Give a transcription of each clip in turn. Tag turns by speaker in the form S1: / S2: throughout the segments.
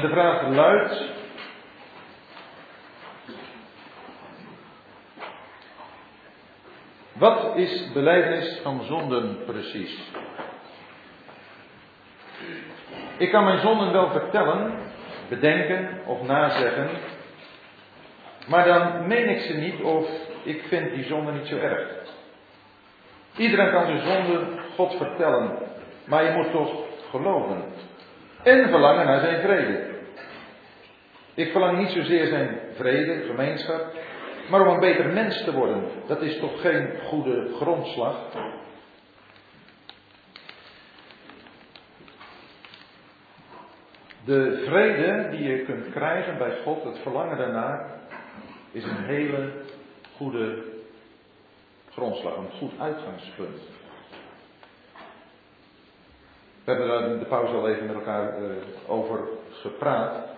S1: En de vraag luidt. Wat is belijdenis van zonden precies? Ik kan mijn zonden wel vertellen, bedenken of nazeggen, maar dan meen ik ze niet of ik vind die zonde niet zo erg. Iedereen kan zijn zonde God vertellen, maar je moet toch geloven en verlangen naar zijn vrede. Ik verlang niet zozeer zijn vrede, gemeenschap, maar om een beter mens te worden. Dat is toch geen goede grondslag? De vrede die je kunt krijgen bij God, het verlangen daarna, is een hele goede grondslag, een goed uitgangspunt. We hebben daar de pauze al even met elkaar uh, over gepraat.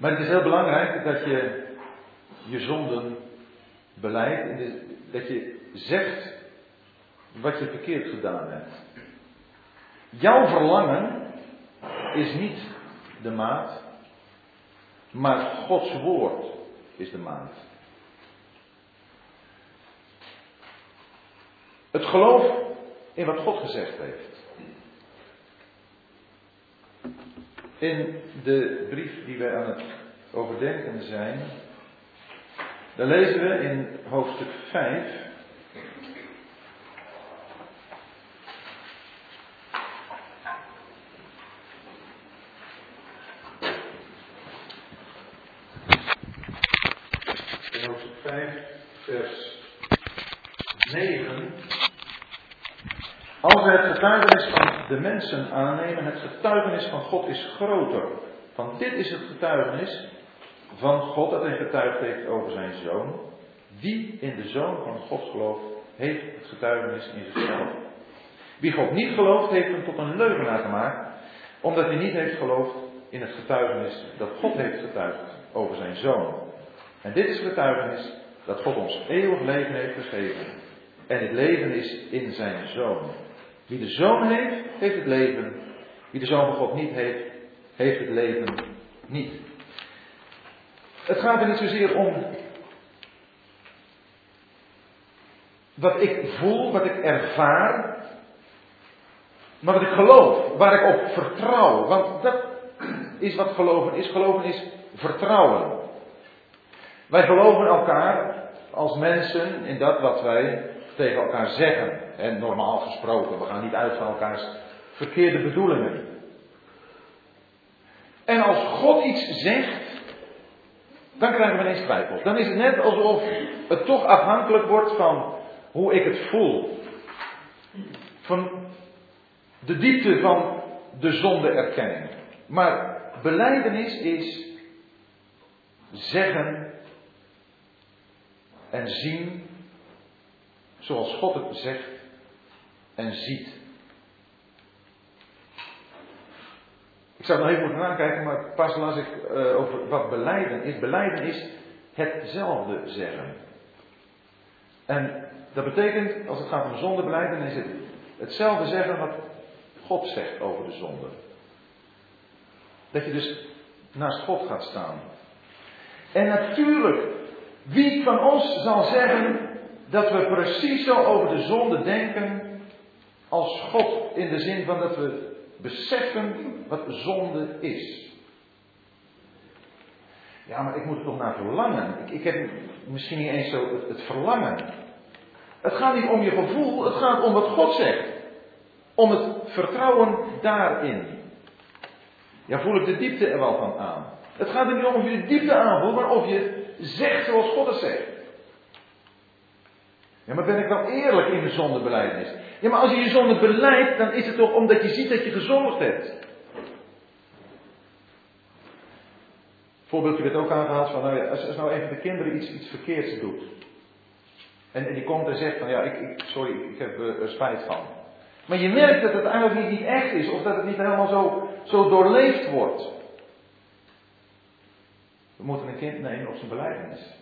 S1: Maar het is heel belangrijk dat je je zonden beleidt. Dat je zegt wat je verkeerd gedaan hebt. Jouw verlangen is niet de maat, maar Gods woord is de maat. Het geloof in wat God gezegd heeft. In de brief die wij aan het overdenken zijn, dan lezen we in hoofdstuk 5. In hoofdstuk 5, vers 9. Als we het getuigenis van de mensen aannemen, het getuigenis van God is groter. Van dit is het getuigenis van God dat hij getuigd heeft over zijn zoon. Wie in de zoon van God gelooft, heeft het getuigenis in zichzelf. Wie God niet gelooft, heeft hem tot een leugenaar gemaakt, omdat hij niet heeft geloofd in het getuigenis dat God heeft getuigd over zijn zoon. En dit is het getuigenis dat God ons eeuwig leven heeft gegeven. En het leven is in zijn zoon. Wie de zoon heeft, heeft het leven. Wie de zoon van God niet heeft, heeft het leven niet. Het gaat er niet zozeer om wat ik voel, wat ik ervaar, maar wat ik geloof, waar ik op vertrouw. Want dat is wat geloven is. Geloven is vertrouwen. Wij geloven elkaar als mensen in dat wat wij tegen elkaar zeggen. En normaal gesproken, we gaan niet uit van elkaars verkeerde bedoelingen. En als God iets zegt, dan krijgen we ineens twijfels. Dan is het net alsof het toch afhankelijk wordt van hoe ik het voel. Van de diepte van de zonde-erkenning. Maar beleidenis is zeggen en zien zoals God het zegt en ziet. Ik zou nog even moeten nakijken, maar pas las ik uh, over wat beleiden is. Beleiden is hetzelfde zeggen. En dat betekent, als het gaat om zonde beleiden, is het hetzelfde zeggen wat God zegt over de zonde. Dat je dus naast God gaat staan. En natuurlijk, wie van ons zal zeggen dat we precies zo over de zonde denken als God in de zin van dat we beseffen wat zonde is. Ja, maar ik moet er toch naar verlangen. Ik, ik heb misschien niet eens zo het, het, verlangen. Het gaat niet om je gevoel, het gaat om wat God zegt. Om het vertrouwen daarin. Ja, voel ik de diepte er wel van aan. Het gaat er niet om of je de diepte aanvoelt, maar of je zegt zoals God het zegt. Ja, maar ben ik wel eerlijk in de zondebeleidnis? Ja, maar als je je zonde beleidt, dan is het toch omdat je ziet dat je gezondigd hebt. Voorbeeldje werd ook aangehaald van, nou ja, als, als nou even de kinderen iets, iets verkeerds doet. En, en die komt en zegt van, ja, ik, ik sorry, ik heb er spijt van. Maar je merkt dat het eigenlijk niet, niet echt is, of dat het niet helemaal zo, zo doorleefd wordt. We moeten een kind nemen op zijn beleidenis.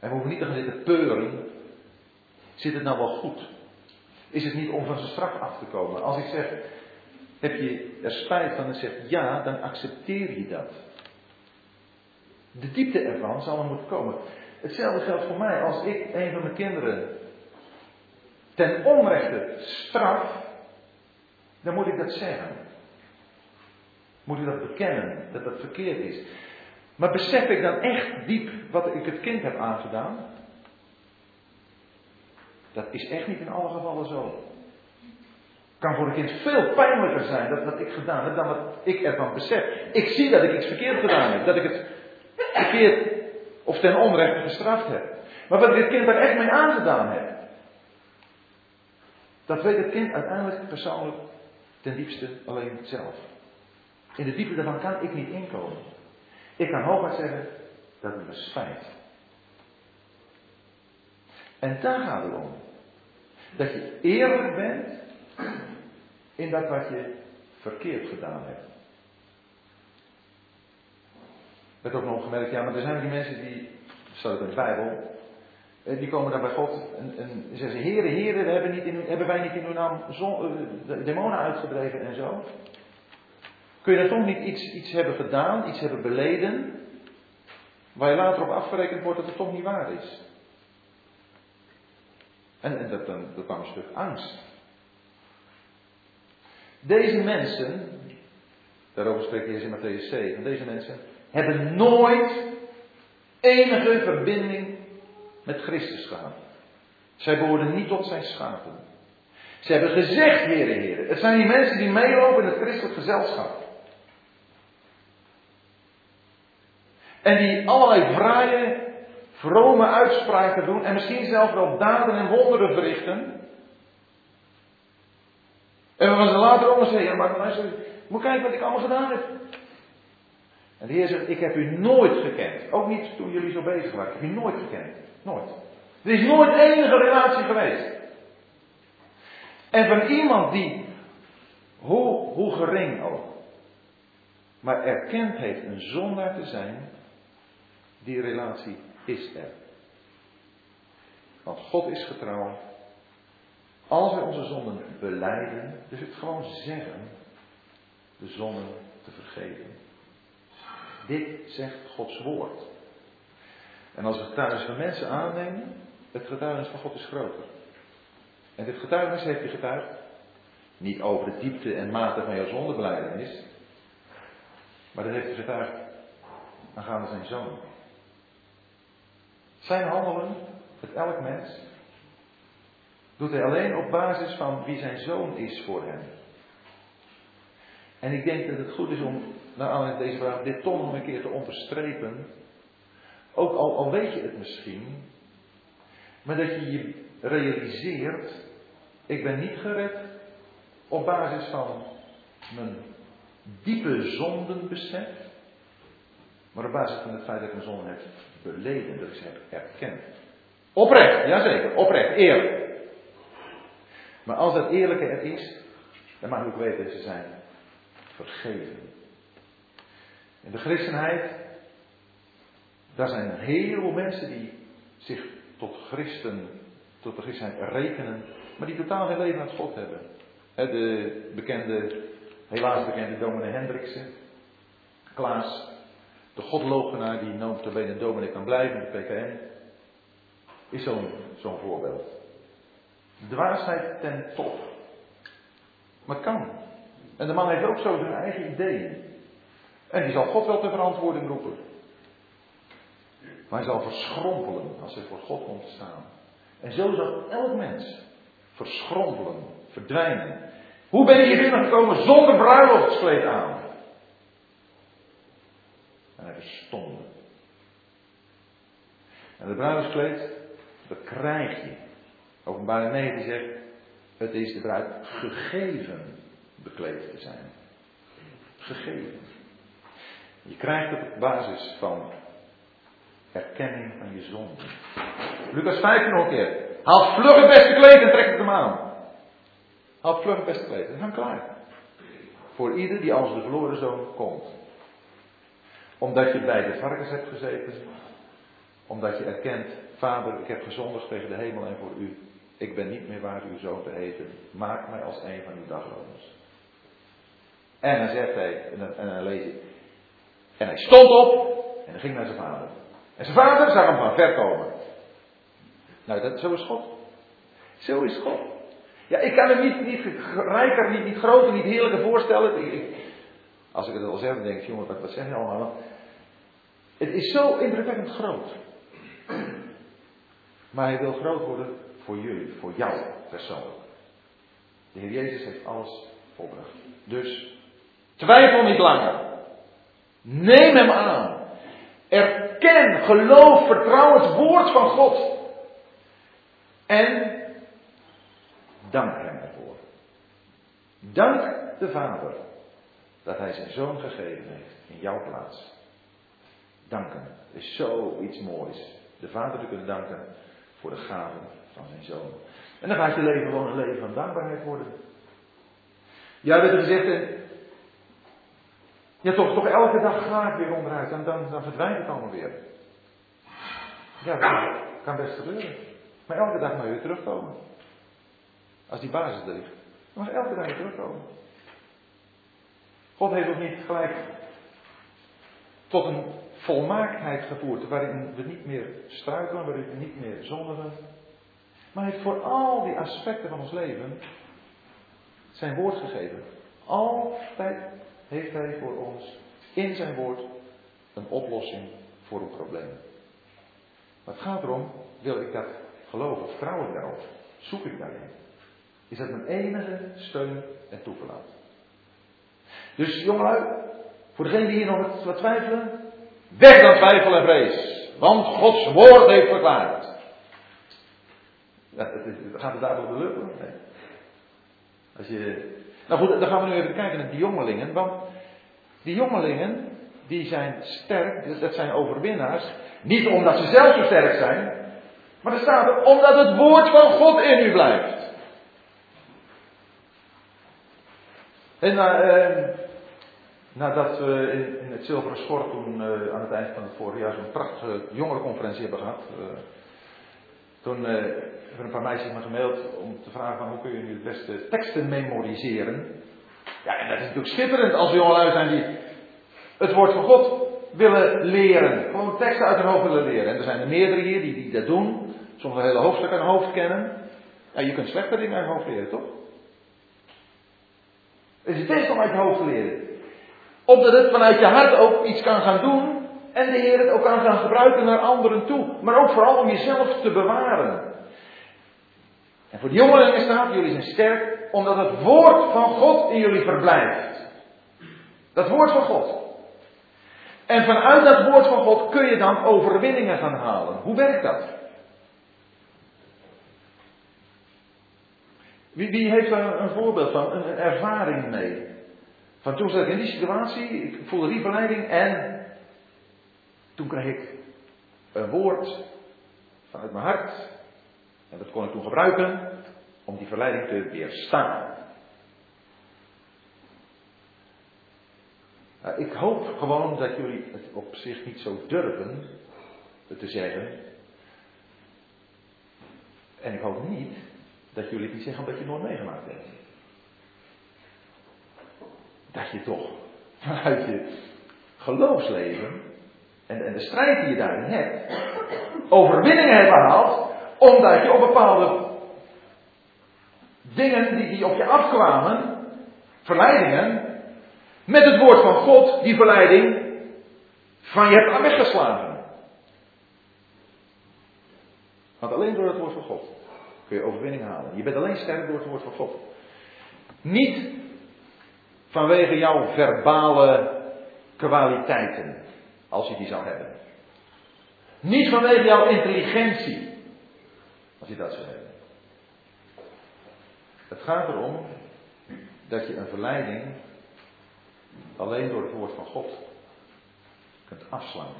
S1: En we niet te gaan zitten peuren. Zit het nou wel goed? Is het niet om van zijn straf af te komen? Als ik zeg, Heb je er spijt van en zegt ja, dan accepteer je dat. De diepte ervan zal er moeten komen. Hetzelfde geldt voor mij. Als ik een van mijn kinderen ten onrechte straf, dan moet ik dat zeggen. Moet ik dat bekennen, dat dat verkeerd is. Maar besef ik dan echt diep wat ik het kind heb aangedaan? Dat is echt niet in alle gevallen zo. Kan voor een kind veel pijnlijker zijn dat wat ik gedaan heb dan wat ik ervan besef. Ik zie dat ik iets verkeerd gedaan heb. Dat ik het verkeerd of ten onrechte gestraft heb. Maar wat ik het kind er echt mee aangedaan heb. Dat weet het kind uiteindelijk persoonlijk ten diepste alleen zelf. In de diepte daarvan kan ik niet inkomen. Ik kan hooguit zeggen dat het me spijt. En daar gaat het om. Dat je eerlijk bent in dat wat je verkeerd gedaan hebt. Ik heb ook nog gemerkt, ja, maar er zijn die mensen die, staat in de Bijbel, eh, die komen dan bij God en, en zeggen ze, heren, heren, hebben, niet in, hebben wij niet in uw naam uh, demonen uitgedreven en zo? Kun je dan toch niet iets, iets hebben gedaan, iets hebben beleden, waar je later op afgerekend wordt dat het toch niet waar is? En, en dat, dan, kwam een stuk angst. Deze mensen, daarover spreekt Jezus in Matthäus 7, deze mensen hebben nooit enige verbinding met Christus gehad. Zij behoorden niet tot zijn schapen. Ze hebben gezegd, heren, heren. Het zijn die mensen die meelopen in het christelijk gezelschap. En die allerlei vrije, vrome uitspraken doen. En misschien zelfs wel daden en wonderen verrichten. En gaan ze later nog zeggen, ja maar luister, moet kijken wat ik allemaal gedaan heb. En de Heer zegt, ik heb u nooit gekend. Ook niet toen jullie zo bezig waren. Ik heb u nooit gekend. Nooit. Er is nooit enige relatie geweest. En van iemand die, hoe, hoe gering ook, maar erkend heeft een zondaar te zijn, die relatie is er. Want God is getrouw. Als wij onze zonden beleiden, dus het gewoon zeggen, de zonden te vergeven. Dit zegt Gods woord. En als het getuigenis van mensen aannemen, het getuigenis van God is groter. En dit getuigenis heeft je getuigd. Niet over de diepte en mate van jouw zondebeleidenis. Maar dat heeft hij getuigd aangaande zijn zoon. Zijn handelen, het elk mens, doet hij alleen op basis van wie zijn zoon is voor hem. En ik denk dat het goed is om, naar aanleiding deze vraag, dit toch nog een keer te onderstrepen. Ook al, al weet je het misschien, maar dat je je realiseert, ik ben niet gered op basis van mijn diepe zondenbesef, maar op basis van het feit dat ik mijn zonden heb beleden, dat ik ze heb erkend. Oprecht, jazeker, oprecht, eerlijk. Maar als dat eerlijke er is, dan mag ik ook weten dat ze zijn vergeven. In de christenheid, daar zijn een heleboel mensen die zich tot christen, tot de christenheid rekenen, maar die totaal geen leven aan God hebben. De bekende, helaas bekende dominee Hendriksen, Klaas, de godlogenaar die nooit te benen dominee kan blijven, de PKN, is zo'n zo'n voorbeeld. Dwaasheid ten top. Maar kan. En de man heeft ook zo zijn eigen ideeën. En die zal God wel ter verantwoording roepen. Maar hij zal verschrompelen als hij voor God komt staan. En zo zal elk mens verschrompelen, verdwijnen. Hoe ben je binnengekomen zonder bruiloftskleed aan? En hij verstomde. En de bruiloftskleed, dat krijg je. Openbaring 9 zegt, het is de bruid gegeven bekleed te zijn. Gegeven. Je krijgt het op basis van erkenning van je zonde. Lucas 15 nog een keer. Haal vlug het beste kleed en trek het hem aan. Haal vlug het beste kleed. En dan klaar. Voor ieder die als de verloren zoon komt. Omdat je bij de varkens hebt gezeten. Omdat je erkent, vader, ik heb gezondigd tegen de hemel en voor u. Ik ben niet meer waard uw zoon te heten. Maak mij als een van uw dagloners. En dan zegt hij, en dan, lees ik. En hij stond op en ging naar zijn vader. En zijn vader zag hem van ver komen. Nou, dat, zo is God. Zo is God. Ja, ik kan hem niet, niet rijker, niet, groter, niet heerlijker voorstellen. Als ik het al zeg, dan denk ik, jongen, wat, wat zeg je allemaal? Het is zo indrukwekkend groot. Maar hij wil groot worden voor jullie, voor jou persoonlijk. De Heer Jezus heeft alles volbracht. Dus twijfel niet langer. Neem hem aan. Erken, geloof, vertrouw het woord van God. En dank hem ervoor. Dank de Vader dat hij zijn zoon gegeven heeft in jouw plaats. Danken is zoiets moois. De Vader te kunnen danken voor de gaven van zijn zoon. En dan gaat je leven gewoon een leven van dankbaarheid worden. Ja, dat er gezegd, en ja, toch, toch elke dag ga weer onderuit en dan, dan verdwijnt het allemaal weer. Ja, dat kan best gebeuren. Maar elke dag je weer terugkomen. Als die basis er ligt. Dan mag elke dag weer terugkomen. God heeft ons niet gelijk tot een volmaaktheid gevoerd waarin we niet meer struikelen, waarin we niet meer zondigen. Maar hij heeft voor al die aspecten van ons leven zijn woord gegeven. Altijd heeft hij voor ons in zijn woord een oplossing voor een probleem. Maar het gaat erom, wil ik dat geloven, vertrouw ik daarop, zoek ik daarin. Is dat mijn enige steun en toeverlaat. Dus jongelui, voor degenen die hier nog wat twijfelen, weg dan twijfel en vrees. Want Gods woord heeft verklaard. Ja, gaat het daardoor lukken? Nee. Als je, nou goed, dan gaan we nu even kijken naar die jongelingen. Want die jongelingen, die zijn sterk, dus dat zijn overwinnaars. Niet omdat ze zelf zo sterk zijn, maar er staat omdat het woord van God in u blijft. En uh, nadat we in, in, het Zilveren Schort toen uh, aan het eind van het vorige jaar zo'n prachtige jongerenconferentie hebben gehad. Uh, toen hebben een paar meisjes me gemaild om te vragen van hoe kun je nu de beste teksten memoriseren. Ja, en dat is natuurlijk schitterend als jongelui zijn die het woord van God willen leren. Gewoon teksten uit hun hoofd willen leren. En er zijn er meerdere hier die, die dat doen. Sommige hele hoofdstukken uit hun hoofd kennen. Ja, je kunt slechte dingen uit hoofd leren, toch? Het is best om uit je hoofd te leren. Opdat het vanuit je hart ook iets kan gaan doen. En de Heer het ook kan gaan gebruiken naar anderen toe. Maar ook vooral om jezelf te bewaren. En voor de jongelingen staat, jullie zijn sterk, omdat het woord van God in jullie verblijft. Dat woord van God. En vanuit dat woord van God kun je dan overwinningen gaan halen. Hoe werkt dat? Wie, wie heeft daar een voorbeeld van, een, ervaring mee? Van toen zat ik in die situatie, ik voelde die verleiding en toen kreeg ik een woord vanuit mijn hart. En dat kon ik toen gebruiken om die verleiding te weerstaan. Nou, ik hoop gewoon dat jullie het op zich niet zo durven te zeggen. En ik hoop niet dat jullie niet zeggen dat je nooit meegemaakt hebt. Dat je toch vanuit je geloofsleven en, en de strijd die je daarin hebt, overwinningen hebt behaald, omdat je op bepaalde dingen die, die op je afkwamen, verleidingen, met het woord van God die verleiding van je hebt weggeslagen. Want alleen door het woord van God kun je overwinning halen. Je bent alleen sterk door het woord van God. Niet vanwege jouw verbale kwaliteiten, als je die zou hebben. Niet vanwege jouw intelligentie, als je dat zou hebben. Het gaat erom dat je een verleiding alleen door het woord van God kunt afslaan.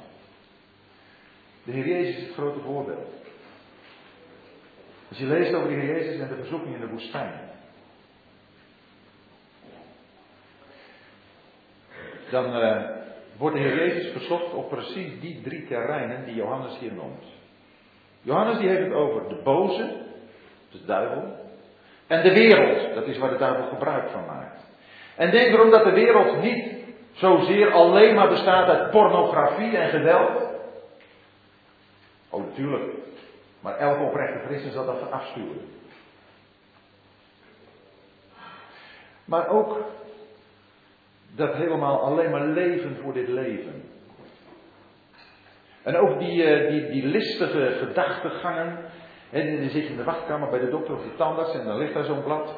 S1: De Heer Jezus is het grote voorbeeld. Als je leest over de Heer Jezus en de verzoeking in de woestijn. Dan uh, wordt de Heer Jezus verzocht op precies die drie terreinen die Johannes hier noemt. Johannes die heeft het over de boze, de duivel, en de wereld, dat is waar de duivel gebruik van maakt. En denk erom dat de wereld niet zozeer alleen maar bestaat uit pornografie en geweld. Oh, natuurlijk. Maar elke oprechte christen zal dat afsturen. Maar ook dat helemaal alleen maar leven voor dit leven. En ook die, eh, die, die listige gedachtegangen. En dan zit je in de wachtkamer bij de dokter of de tandarts en dan ligt daar zo'n blad.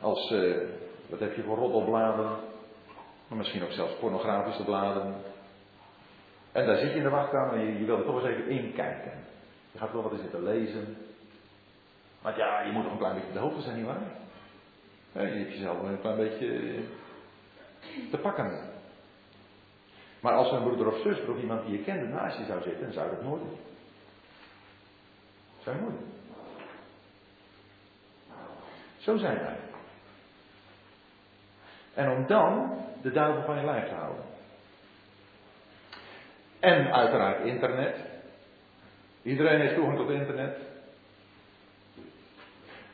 S1: Als, uh, wat heb je voor roddelbladen? Maar misschien ook zelfs pornografische bladen. En daar zit je in de wachtkamer en je, je wil er toch eens even inkijken. Je gaat wel wat eens zitten lezen. Want ja, je moet nog een klein beetje de hoogte zijn, nietwaar? Je hebt jezelf een klein beetje eh, te pakken. Maar als een broeder of zuster of iemand die je kende naast je zou zitten, dan zou dat nooit doen. Zou je nooit. Zo zijn wij. En om dan de duivel van je lijf te houden. En uiteraard internet. Iedereen heeft toegang tot internet.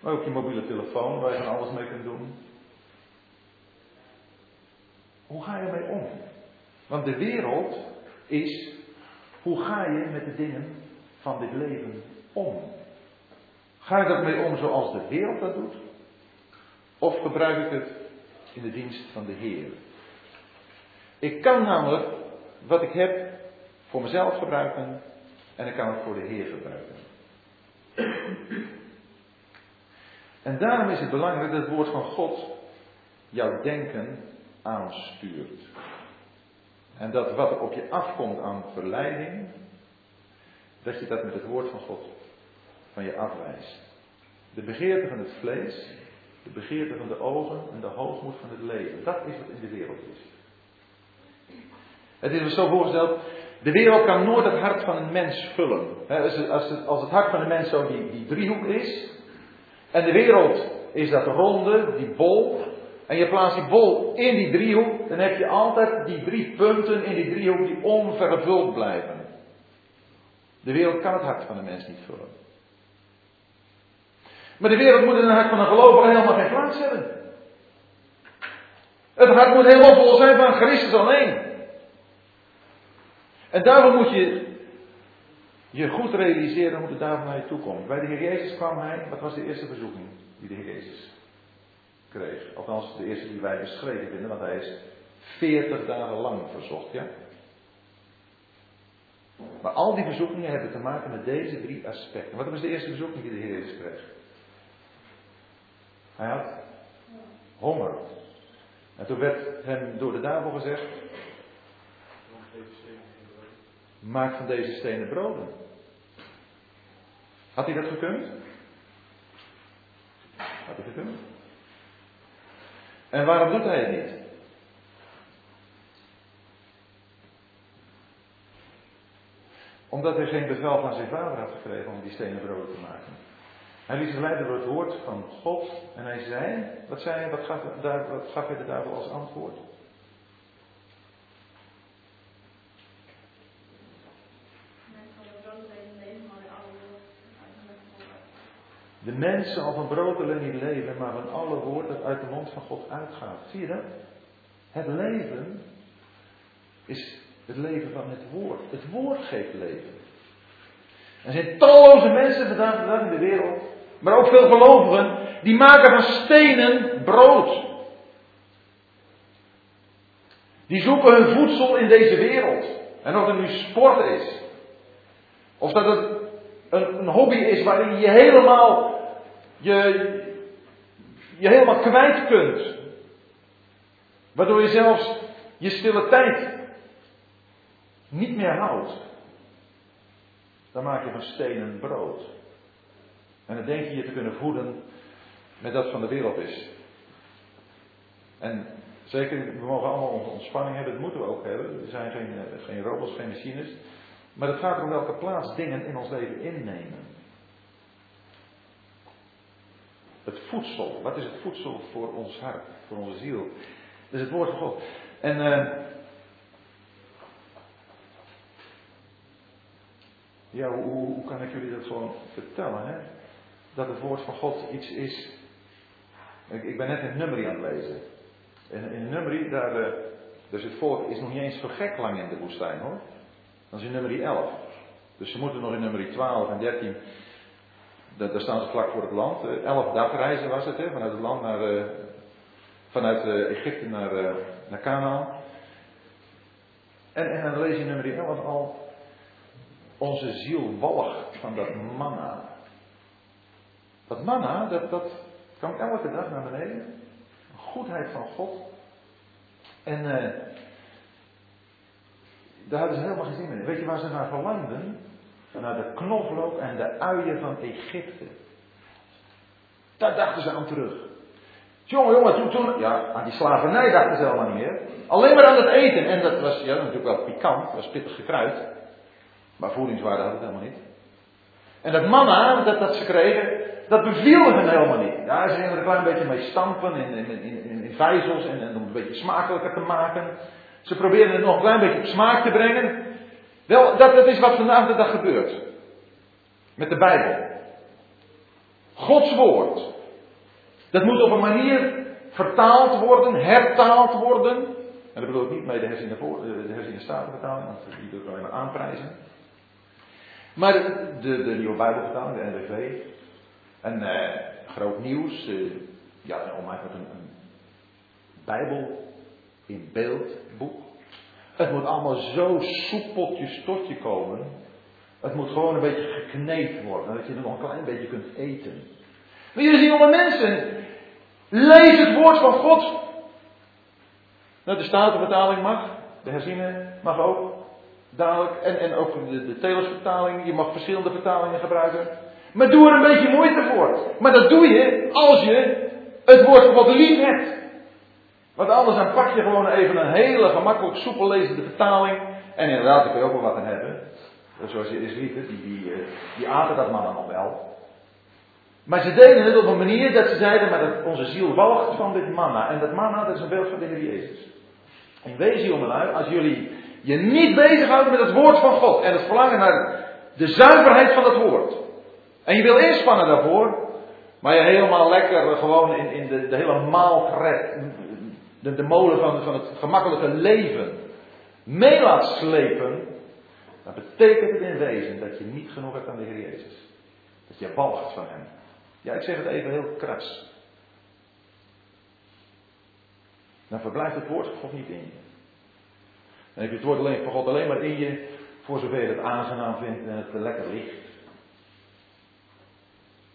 S1: Maar ook je mobiele telefoon waar je van alles mee kunt doen. Hoe ga je ermee om? Want de wereld is, hoe ga je met de dingen van dit leven om? Ga je ermee om zoals de wereld dat doet? Of gebruik ik het in de dienst van de Heer? Ik kan namelijk wat ik heb voor mezelf gebruiken en ik kan het voor de Heer gebruiken. En daarom is het belangrijk dat het woord van God jouw denken aanstuurt. En dat wat er op je afkomt aan verleiding, dat je dat met het woord van God van je afwijst. De begeerte van het vlees, de begeerte van de ogen en de hoogmoed van het leven. Dat is wat in de wereld is. Het is me zo voorgesteld, de wereld kan nooit het hart van een mens vullen. Als het, als het hart van een mens zo die, die driehoek is, en de wereld is dat ronde, die bol, en je plaatst die bol in die driehoek, dan heb je altijd die drie punten in die driehoek die onvervuld blijven. De wereld kan het hart van de mens niet vullen. Maar de wereld moet in het hart van een gelovige helemaal geen plaats hebben. Het hart moet helemaal vol zijn van Christus alleen. En daarom moet je je goed realiseren hoe de duivel naar je toe komt. Bij de Heer Jezus kwam hij, wat was de eerste verzoeking die de Heer Jezus kreeg? Althans, de eerste die wij beschreven vinden, want hij is 40 dagen lang verzocht, ja? Maar al die verzoekingen hebben te maken met deze drie aspecten. Wat was de eerste verzoeking die de Heer Jezus kreeg? Hij had honger. En toen werd hem door de duivel gezegd: Maak van deze stenen broden. Had hij dat gekund? Had hij gekund? En waarom doet hij het niet? Omdat hij geen bevel van zijn vader had gekregen om die stenen broden te maken. Hij liet zich leiden door het woord van God en hij zei, wat zei wat gaf, wat gaf hij de duivel als antwoord? De mens zal van brood alleen niet leven, maar van alle woord dat uit de mond van God uitgaat. Zie je dat? Het leven is het leven van het woord. Het woord geeft leven. Er zijn talloze mensen vandaag in de wereld, maar ook veel gelovigen, die maken van stenen brood. Die zoeken hun voedsel in deze wereld. En of het nu sport is, of dat het een, een hobby is waarin je helemaal je, je helemaal kwijt kunt. Waardoor je zelfs je stille tijd niet meer houdt. Dan maak je van stenen brood. En dan denk je je te kunnen voeden met dat van de wereld is. En zeker, we mogen allemaal onze ontspanning hebben, dat moeten we ook hebben. Er zijn geen, eh, geen robots, geen machines. Maar het gaat om welke plaats dingen in ons leven innemen. Het voedsel. Wat is het voedsel voor ons hart, voor onze ziel? Dat is het woord van God. En uh, ja, hoe, kan ik jullie dat gewoon vertellen? Hè? Dat het woord van God iets is Ik, ik ben net in nummerie aan het lezen. En in nummerie, daar, uh, dus het volk is nog niet eens zo gek lang in de woestijn hoor. Dat is in nummerie 11. Dus ze moeten nog in nummerie 12 en 13. Daar, staan ze vlak voor het land. Uh, 11 dagreizen was het, hè, vanuit het land naar. Uh, vanuit Egypte naar, naar Canaan. En, en dan lees je nummer 11 al. Onze ziel walgt van dat manna. Dat manna, dat, dat kwam elke dag naar beneden. De goedheid van God. En daar hadden ze helemaal geen zin in. Weet je waar ze naar verlangden? Naar de knoflook en de uien van Egypte. Daar dachten ze aan terug. Jongen, jongen, toen, ja, aan die slavernij dachten ze helemaal niet meer. Alleen maar aan het eten. En dat was ja, natuurlijk wel pikant, dat was pittig gekruid. Maar voedingswaarde had het helemaal niet. En dat manna dat, dat ze kregen, dat beviel hen helemaal niet. Ja, ze gingen een klein beetje mee stampen in, in, in, in vijzels en, en om het een beetje smakelijker te maken. Ze probeerden het nog een klein beetje op smaak te brengen. Wel, dat, is wat vandaag de dag gebeurt. Met de Bijbel. Gods woord. Dat moet op een manier vertaald worden, hertaald worden. En dat bedoel ik niet mee de herziene, voor, de herziene statenvertaling, want die wil ik alleen maar aanprijzen. Maar de, de, nieuwe Bijbelvertaling, de NBV. En eh, groot nieuws. Eh, ja, om eigenlijk een, een Bijbel in beeldboek. Het moet allemaal zo soepeltjes tot je komen. Het moet gewoon een beetje gekneed worden, dat je er nog een klein beetje kunt eten. Maar jullie zien allemaal mensen. Lees het woord van God. Nou, de Statenvertaling mag, de herziene mag ook. Dadelijk, en, en ook de, de je mag verschillende vertalingen gebruiken. Maar doe er een beetje moeite voor. Maar dat doe je als je het woord van God lief hebt. Want anders dan pak je gewoon even een hele gemakkelijk soepel lezende vertaling. En inderdaad, daar kun je ook wel wat aan hebben. Zoals je Israëlieten, die, die, eh, die aten dat dan nog wel. Maar ze deden het op een manier dat ze zeiden, maar dat onze ziel walgt van dit manna. En dat manna, dat is een beeld van de Heer Jezus. En wees jongelui, als jullie je niet bezighouden met het woord van God en het verlangen naar de zuiverheid van het woord. En je wil inspannen daarvoor, maar je helemaal lekker gewoon in, in de, de hele maalgerecht, de, de molen van, van het gemakkelijke leven mee laat slepen, dan betekent het in wezen dat je niet genoeg hebt aan de Heer Jezus. Dat je walgt van Hem. Ja, ik zeg het even heel kras. Dan verblijft het woord van God niet in je. Dan heb je het woord alleen, van God alleen maar in je, voor zover je het aangenaam vindt en het lekker ligt.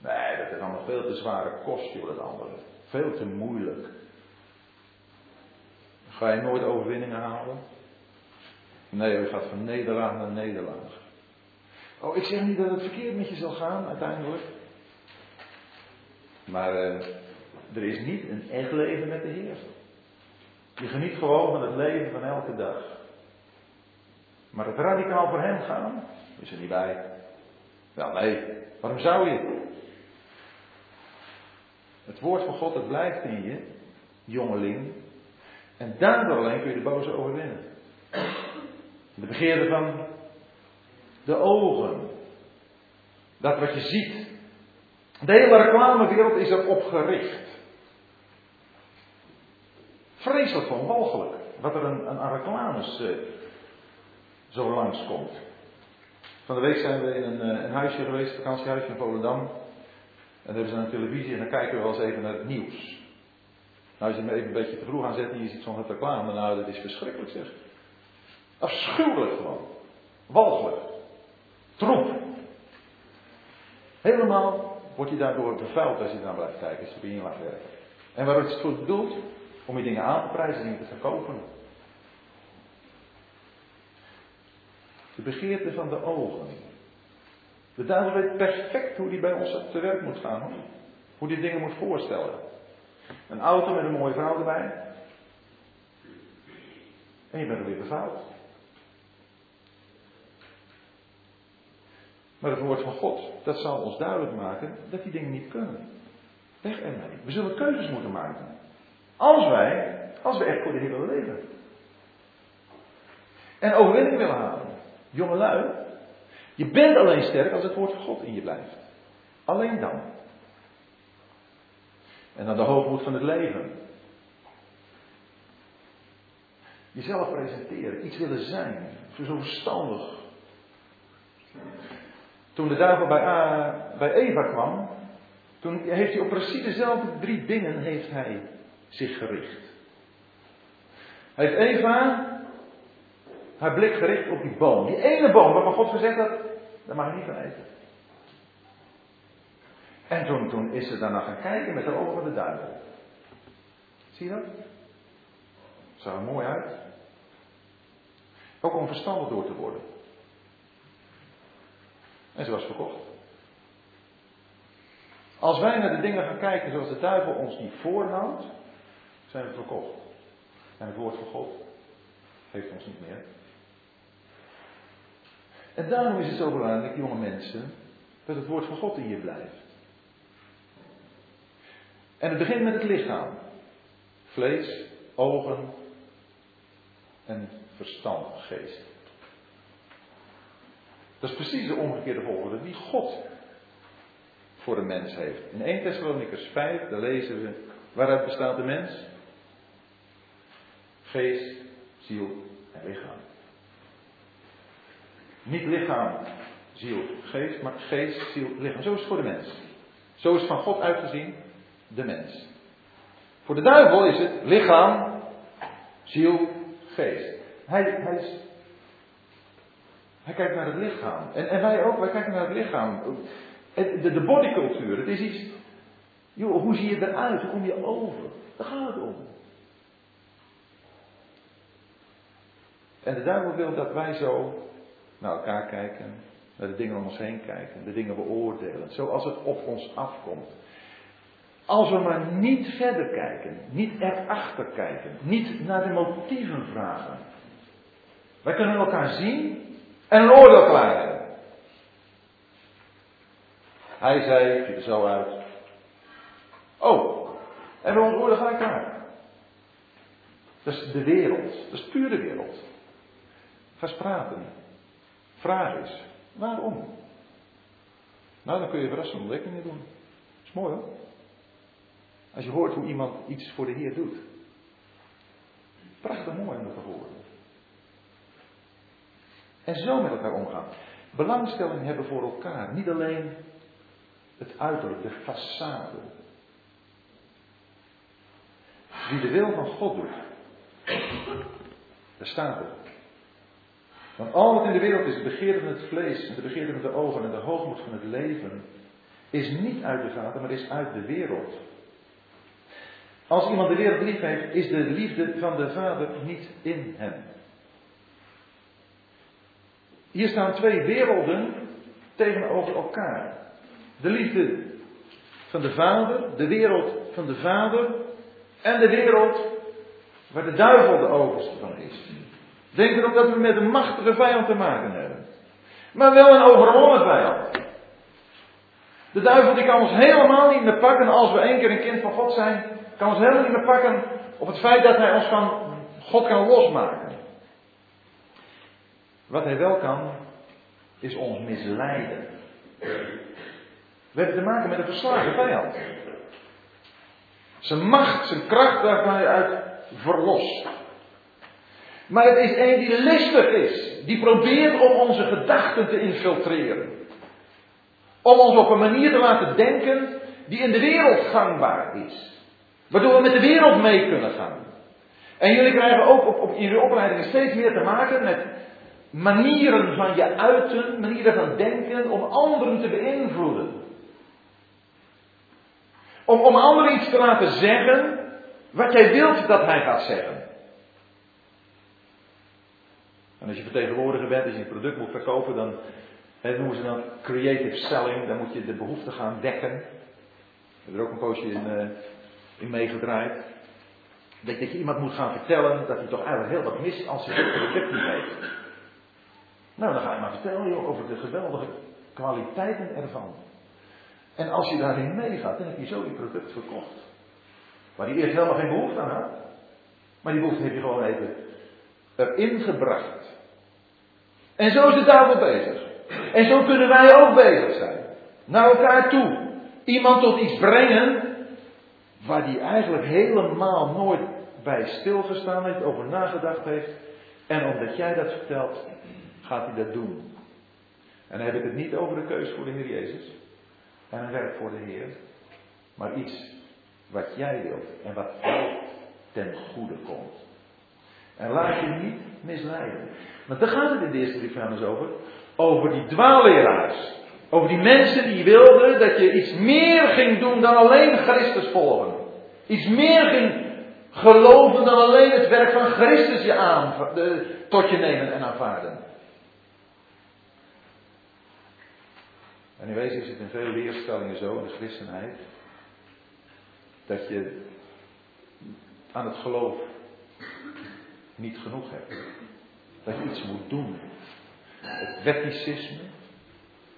S1: Nee, dat is allemaal veel te zware kost, joh, dat andere. Veel te moeilijk. Ga je nooit overwinningen halen? Nee, je gaat van nederlaag naar nederlaag. Oh, ik zeg niet dat het verkeerd met je zal gaan, uiteindelijk. Maar uh, er is niet een echt leven met de Heer. Je geniet gewoon van het leven van elke dag. Maar het radicaal voor hem gaan, is er niet bij. Wel nee, waarom zou je? Het woord van God, het blijft in je, jongeling. En daardoor alleen kun je de boze overwinnen. De begeerte van de ogen. Dat wat je ziet. De hele reclamewereld is erop gericht. Vreselijk van walgelijk. Wat er een, aan reclames uh, zo langskomt. Van de week zijn we in een, uh, een huisje geweest, een vakantiehuisje in Volendam. En dan hebben ze een televisie en dan kijken we wel eens even naar het nieuws. Nou, je hem even een beetje te vroeg aanzet en je ziet zo'n reclame, nou, dat is verschrikkelijk zeg. Afschuwelijk gewoon. Walgelijk. Troep. Helemaal wordt je daardoor bevuild als je naar blijft kijken, als je erin laat werken. En waar het voor bedoeld? Om je dingen aan te prijzen en te verkopen. De begeerte van de ogen. De duivel weet perfect hoe die bij ons te werk moet gaan. Hoe die dingen moet voorstellen. Een auto met een mooie vrouw erbij. En je bent er weer bevuild. Maar het woord van God, dat zal ons duidelijk maken dat die dingen niet kunnen. Weg ermee. We zullen keuzes moeten maken. Als wij, als we echt voor de Heer willen leven. En overwinning willen halen. Jongelui, je bent alleen sterk als het woord van God in je blijft. Alleen dan. En dan de hoogmoed van het leven. Jezelf presenteren, iets willen zijn. Zo verstandig. Toen de duivel bij, bij Eva kwam, toen heeft hij op precies dezelfde drie dingen heeft hij zich gericht. Hij heeft Eva haar blik gericht op die boom. Die ene boom waarvan God gezegd had, daar mag je niet van eten. En toen, is ze daarna gaan kijken met de ogen van de duivel. Zie je dat? Zag er mooi uit. Ook om verstandig door te worden. En ze was verkocht. Als wij naar de dingen gaan kijken zoals de duivel ons die voorhoudt, zijn we verkocht. En het woord van God heeft ons niet meer. En daarom is het zo belangrijk, jonge mensen, dat het woord van God in je blijft. En het begint met het lichaam. Vlees, ogen en verstand, geest. Dat is precies de omgekeerde volgorde die God voor de mens heeft. In 1 Thessalonians 5, daar lezen we, waaruit bestaat de mens? Geest, ziel en lichaam. Niet lichaam, ziel, geest, maar geest, ziel, lichaam. Zo is het voor de mens. Zo is het van God uitgezien de mens. Voor de duivel is het lichaam, ziel, geest. Hij, hij, is, hij kijkt naar het lichaam. En, en wij ook, wij kijken naar het lichaam. De, de bodycultuur, het is iets. Joh, hoe zie je eruit? Hoe kom je over? Daar gaat het om. En de duivel wil dat wij zo naar elkaar kijken, naar de dingen om ons heen kijken, de dingen beoordelen, zoals het op ons afkomt. Als we maar niet verder kijken, niet erachter kijken, niet naar de motieven vragen. Wij kunnen elkaar zien en een oordeel hebben. Hij zei, ziet er zo uit. Oh, en we oordeel gelijk klaar. Dat is de wereld, dat is puur de wereld. Ga eens praten. Vraag is, waarom? Nou, dan kun je verrassende ontdekkingen doen. Dat is mooi hoor. Als je hoort hoe iemand iets voor de Heer doet. Prachtig mooi om dat te horen. En zo met elkaar omgaan. Belangstelling hebben voor elkaar. Niet alleen het uiterlijk, de façade. Wie de wil van God doet. Daar staat het. Want al wat in de wereld is, de begeerte van het vlees, en de begeerte van de ogen en de hoogmoed van het leven, is niet uit de Vader, maar is uit de wereld. Als iemand de wereld lief heeft, is de liefde van de Vader niet in hem. Hier staan twee werelden tegenover elkaar. De liefde van de Vader, de wereld van de Vader en de wereld waar de duivel de overste van is. Denk erop dat we met een machtige vijand te maken hebben. Maar wel een overwonnen vijand. De duivel die kan ons helemaal niet meer pakken als we één keer een kind van God zijn. Kan ons helemaal niet meer pakken op het feit dat hij ons van God kan losmaken. Wat hij wel kan, is ons misleiden. We hebben te maken met een verslagen vijand. Zijn macht, zijn kracht daarvan uit verlost. Maar het is een die listig is. Die probeert om onze gedachten te infiltreren. Om ons op een manier te laten denken die in de wereld gangbaar is. Waardoor we met de wereld mee kunnen gaan. En jullie krijgen ook op, op, in uw opleidingen steeds meer te maken met manieren van je uiten, manieren van denken om anderen te beïnvloeden. Om, om anderen iets te laten zeggen wat jij wilt dat hij gaat zeggen. En als je vertegenwoordiger bent, als je een product moet verkopen, dan hè, noemen ze dan creative selling. Dan moet je de behoefte gaan dekken. Ik heb er ook een poosje in, uh, in meegedraaid. Dat, dat je iemand moet gaan vertellen dat hij toch eigenlijk heel wat mist als hij het product niet weet. Nou, dan ga je maar vertellen joh, over de geweldige kwaliteiten ervan. En als je daarin meegaat, dan heb je zo je product verkocht. Waar hij eerst helemaal geen behoefte aan had. Maar die behoefte heb je gewoon even erin gebracht. En zo is de duivel bezig. En zo kunnen wij ook bezig zijn. Naar elkaar toe. Iemand tot iets brengen waar hij eigenlijk helemaal nooit bij stilgestaan heeft, over nagedacht heeft. En omdat jij dat vertelt, gaat hij dat doen. En dan heb ik het niet over de keuze voor de Heer Jezus en een werk voor de Heer, maar iets wat jij wilt en wat jou ten goede komt. En laat je niet misleiden. Want daar gaat het in de eerste brief van over. Over die dwaalleraars. Over die mensen die wilden dat je iets meer ging doen dan alleen Christus volgen. Iets meer ging geloven dan alleen het werk van Christus je aan, tot je nemen en aanvaarden. En in wezen is het in veel leerstellingen zo in de christenheid. Dat je aan het geloof niet genoeg hebt. Dat je iets moet doen. Het wetticisme,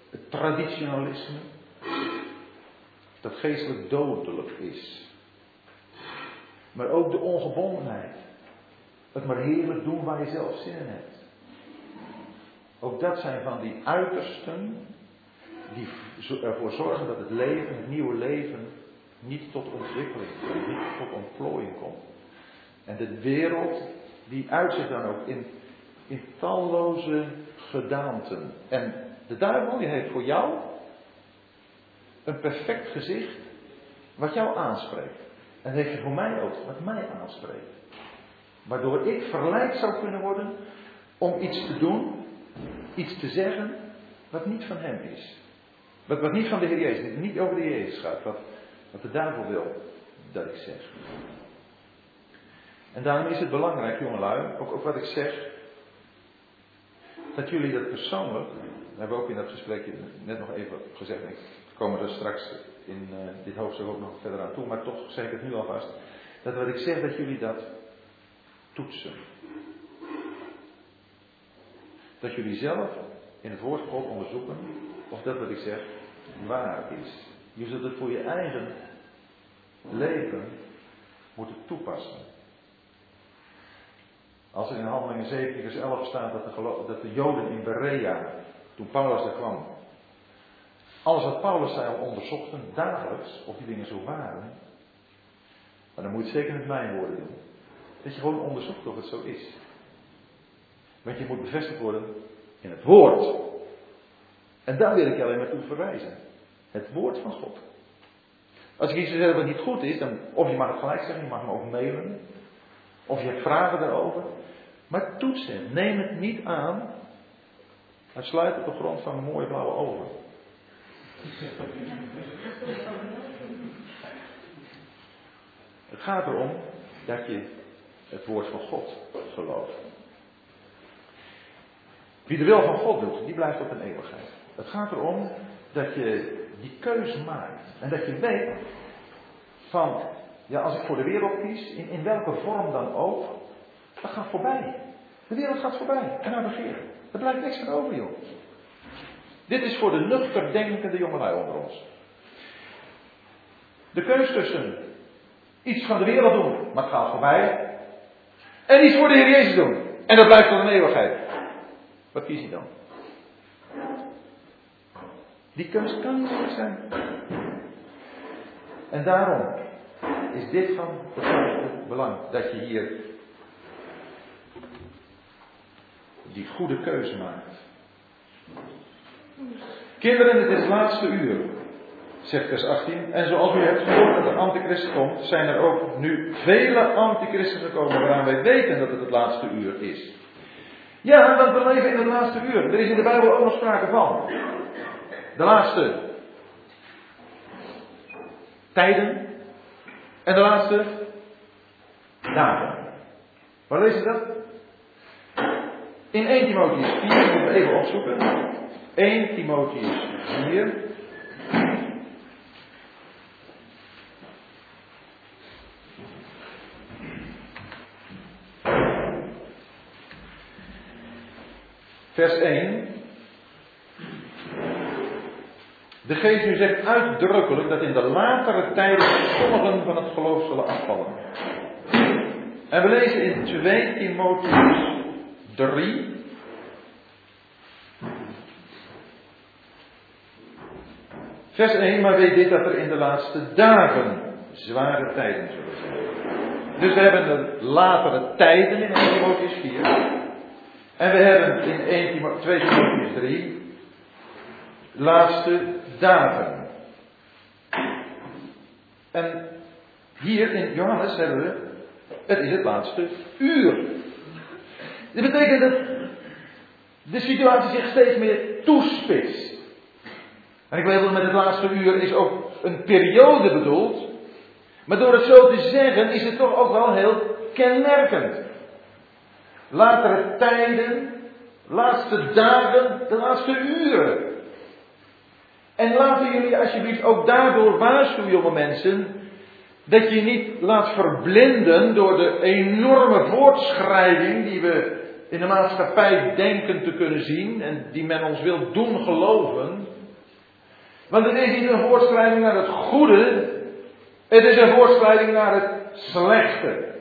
S1: het traditionalisme, dat geestelijk dodelijk is. Maar ook de ongebondenheid. Het maar heerlijk doen waar je zelf zin in hebt. Ook dat zijn van die uitersten die ervoor zorgen dat het leven, het nieuwe leven, niet tot ontwikkeling niet tot ontplooiing komt. En de wereld, die uit zich dan ook in, in talloze gedaanten. En de duivel, die heeft voor jou een perfect gezicht wat jou aanspreekt. En heeft hij voor mij ook, wat mij aanspreekt. Waardoor ik verleid zou kunnen worden om iets te doen, iets te zeggen, wat niet van hem is. Wat, wat niet van de Heer Jezus, niet over de Jezus gaat, wat, wat de duivel wil dat ik zeg. En daarom is het belangrijk, jongelui, ook, ook wat ik zeg, dat jullie dat persoonlijk, dat hebben we ook in dat gesprekje net nog even gezegd, ik kom er straks in uh, dit hoofdstuk ook nog verder aan toe, maar toch zeg ik het nu alvast, dat wat ik zeg, dat jullie dat toetsen. Dat jullie zelf in het woord onderzoeken of dat wat ik zeg waar is. Je zult het voor je eigen leven moeten toepassen. Als er in Handelingen 17 vers 11 staat dat de, dat de Joden in Berea, toen Paulus er kwam, alles wat Paulus zei al onderzochten, dagelijks, of die dingen zo waren, maar dan moet je het zeker met mijn woorden doen. Dat je gewoon onderzoekt of het zo is. Want je moet bevestigd worden in het woord. En daar wil ik alleen maar toe verwijzen. Het woord van God. Als ik iets zeg wat niet goed is, dan, of je mag het gelijk zeggen, je mag me ook mailen. Of je hebt vragen daarover. Maar toets het. Neem het niet aan. sluit op de grond van een mooie blauwe ogen. Het gaat erom dat je het woord van God gelooft. Wie de wil van God doet, die blijft op een eeuwigheid. Het gaat erom dat je die keuze maakt. En dat je weet van, ja, als ik voor de wereld kies, in, in welke vorm dan ook, dat gaat voorbij. De wereld gaat voorbij. En nou begeren. Er blijft niks van over, joh. Dit is voor de nuchter denkende jongelui onder ons. De keus tussen iets van de wereld doen, maar het gaat voorbij. En iets voor de Heer Jezus doen. En dat blijft tot een eeuwigheid. Wat kies je dan? Die keus kan niet zijn. En daarom is dit van het belang. Dat je hier die goede keuze maakt. Kinderen, het is het laatste uur, zegt vers 18. En zoals u hebt gehoord dat de antichrist komt, zijn er ook nu vele antichristen gekomen waaraan wij weten dat het het laatste uur is. Ja, want we leven in het laatste uur. Er is in de Bijbel ook nog sprake van. De laatste tijden. En de laatste dagen. Waar lees je dat? In 1 Timotheus 4, moeten we even opzoeken. 1 Timotheus 4. Vers 1. De geest nu zegt uitdrukkelijk dat in de latere tijden sommigen van het geloof zullen afvallen. En we lezen in 2 Timotheus 3. Vers 1, maar weet dit dat er in de laatste dagen zware tijden zullen zijn. Dus we hebben de latere tijden in 1 Timotheus 4. En we hebben in 1 Timo 2 Timotheus 3 laatste dagen. En hier in Johannes hebben we, het is het laatste uur. Dit betekent dat de situatie zich steeds meer toespitst. En ik weet dat met het laatste uur is ook een periode bedoeld. Maar door het zo te zeggen is het toch ook wel heel kenmerkend. Latere tijden, laatste dagen, de laatste uren. En laten jullie alsjeblieft ook daardoor waarschuwen, jonge mensen, dat je niet laat verblinden door de enorme voortschrijding die we in de maatschappij denken te kunnen zien en die men ons wil doen geloven. Want het is niet een voortschrijding naar het goede, het is een voortschrijding naar het slechte.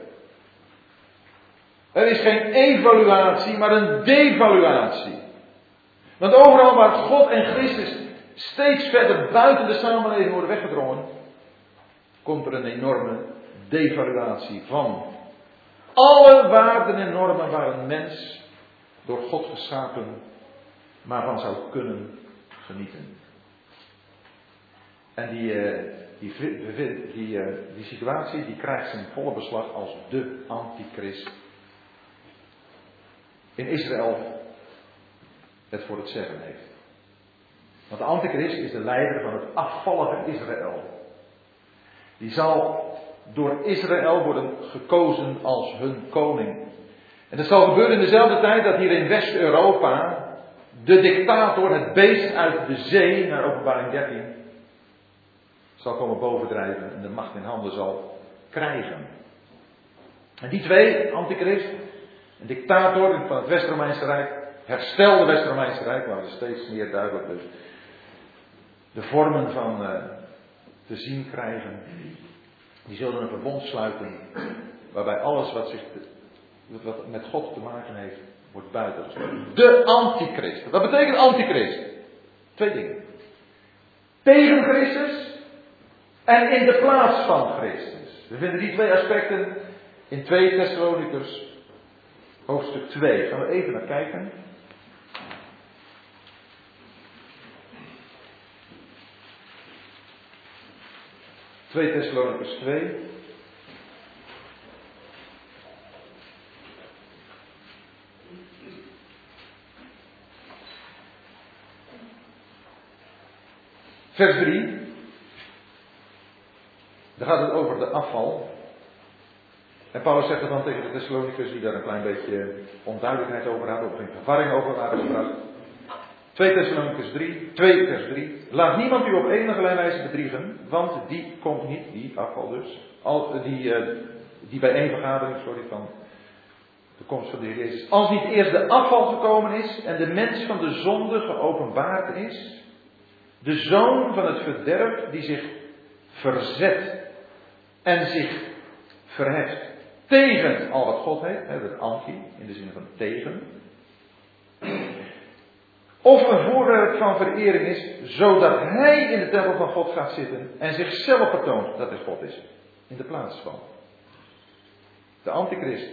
S1: Er is geen evaluatie, maar een devaluatie. Want overal waar God en Christus steeds verder buiten de samenleving worden weggedrongen, komt er een enorme devaluatie van alle waarden en normen waar een mens door God geschapen maar van zou kunnen genieten. En die, uh, die, die, uh, die situatie die krijgt zijn volle beslag als de antichrist. In Israël het voor het zeggen heeft. Want de antichrist is de leider van het afvallige Israël. Die zal door Israël worden gekozen als hun koning. En dat zal gebeuren in dezelfde tijd dat hier in West-Europa de dictator, het beest uit de zee, naar openbaring 13, zal komen bovendrijven en de macht in handen zal krijgen. En die twee, antichrist, een dictator van het West-Romeinse Rijk, herstelde West-Romeinse Rijk, waar we steeds meer duidelijk dus de vormen van uh, te zien krijgen. Die zullen een verbond sluiten waarbij alles wat, zich, wat met God te maken heeft, wordt buitengesloten. De antichrist. Wat betekent antichrist? Twee dingen. Tegen Christus en in de plaats van Christus. We vinden die twee aspecten in 2 Thessalonicus hoofdstuk 2. Gaan we even naar kijken. 2 Thessalonicus 2. Vers 3. Daar gaat het over de afval. En Paulus zegt er dan tegen de Thessalonicus, die daar een klein beetje onduidelijkheid over hadden, of in verwarring over waren gebracht. 2 Thessalonicus 3, 2 vers 3. Laat niemand u op enige wijze bedriegen, want die komt niet, die afval dus, al, die, uh, die bijeenvergadering, sorry, van de komst van de Heer Jezus. Als niet eerst de afval gekomen is en de mens van de zonde geopenbaard is, de zoon van het verderf die zich verzet en zich verheft tegen al wat God heeft, het anti, in de zin van tegen, of een voorwerp van verering is, zodat hij in de tempel van God gaat zitten en zichzelf vertoont dat hij God is, in de plaats van. De antichrist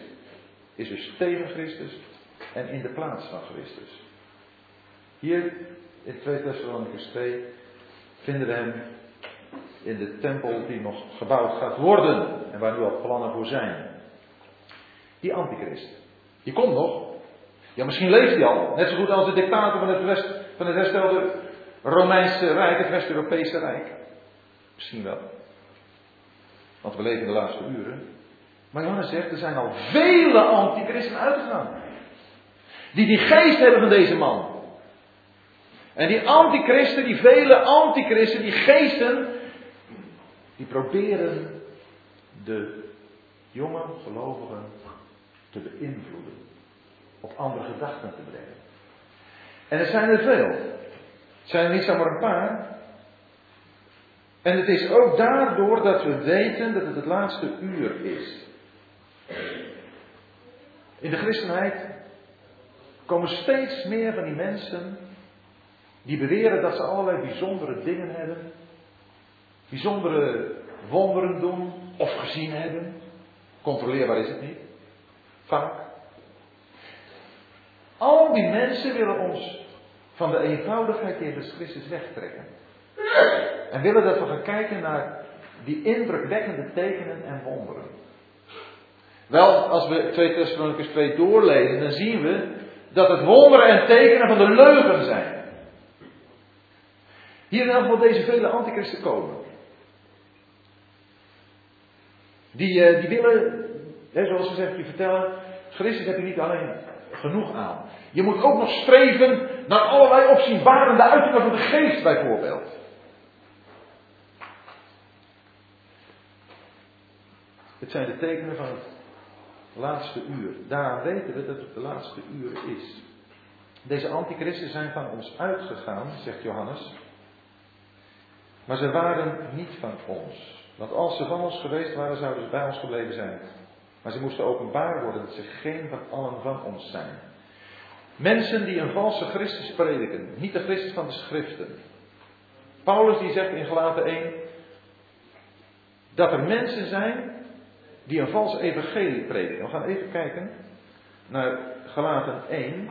S1: is dus tegen Christus en in de plaats van Christus. Hier in 2 Thessalonicus 2 vinden we hem in de tempel die nog gebouwd gaat worden en waar nu al plannen voor zijn. Die antichrist. Die komt nog, ja, misschien leeft hij al. Net zo goed als de dictator van het, West, van het herstelde Romeinse Rijk, het West-Europese Rijk. Misschien wel. Want we leven in de laatste uren. Maar Johannes zegt, er zijn al vele antichristen uitgegaan. Die die geest hebben van deze man. En die antichristen, die vele antichristen, die geesten, die proberen de jonge gelovigen te beïnvloeden op andere gedachten te brengen. En er zijn er veel. Het zijn er niet zomaar een paar. En het is ook daardoor dat we weten dat het het laatste uur is. In de christenheid komen steeds meer van die mensen die beweren dat ze allerlei bijzondere dingen hebben, bijzondere wonderen doen of gezien hebben. Controleerbaar is het niet. Vaak. Al die mensen willen ons van de eenvoudigheid Jezus Christus wegtrekken. En willen dat we gaan kijken naar die indrukwekkende tekenen en wonderen. Wel, als we 2 Thessalonicus 2 doorlezen, dan zien we dat het wonderen en tekenen van de leugen zijn. Hier in geval deze vele antichristen komen. Die, eh, die willen, zoals ze zeggen, je vertellen, Christus heb je niet alleen genoeg aan. Je moet ook nog streven naar allerlei opzienbarende uitingen van de geest bijvoorbeeld. Het zijn de tekenen van het laatste uur. Daaraan weten we dat het de laatste uur is. Deze antichristen zijn van ons uitgegaan, zegt Johannes. Maar ze waren niet van ons. Want als ze van ons geweest waren, zouden ze bij ons gebleven zijn. Maar ze moesten openbaar worden dat ze geen van allen van ons zijn. Mensen die een valse Christus prediken, niet de Christus van de schriften. Paulus die zegt in Galaten 1 dat er mensen zijn die een vals evangelie prediken. We gaan even kijken naar Galaten 1.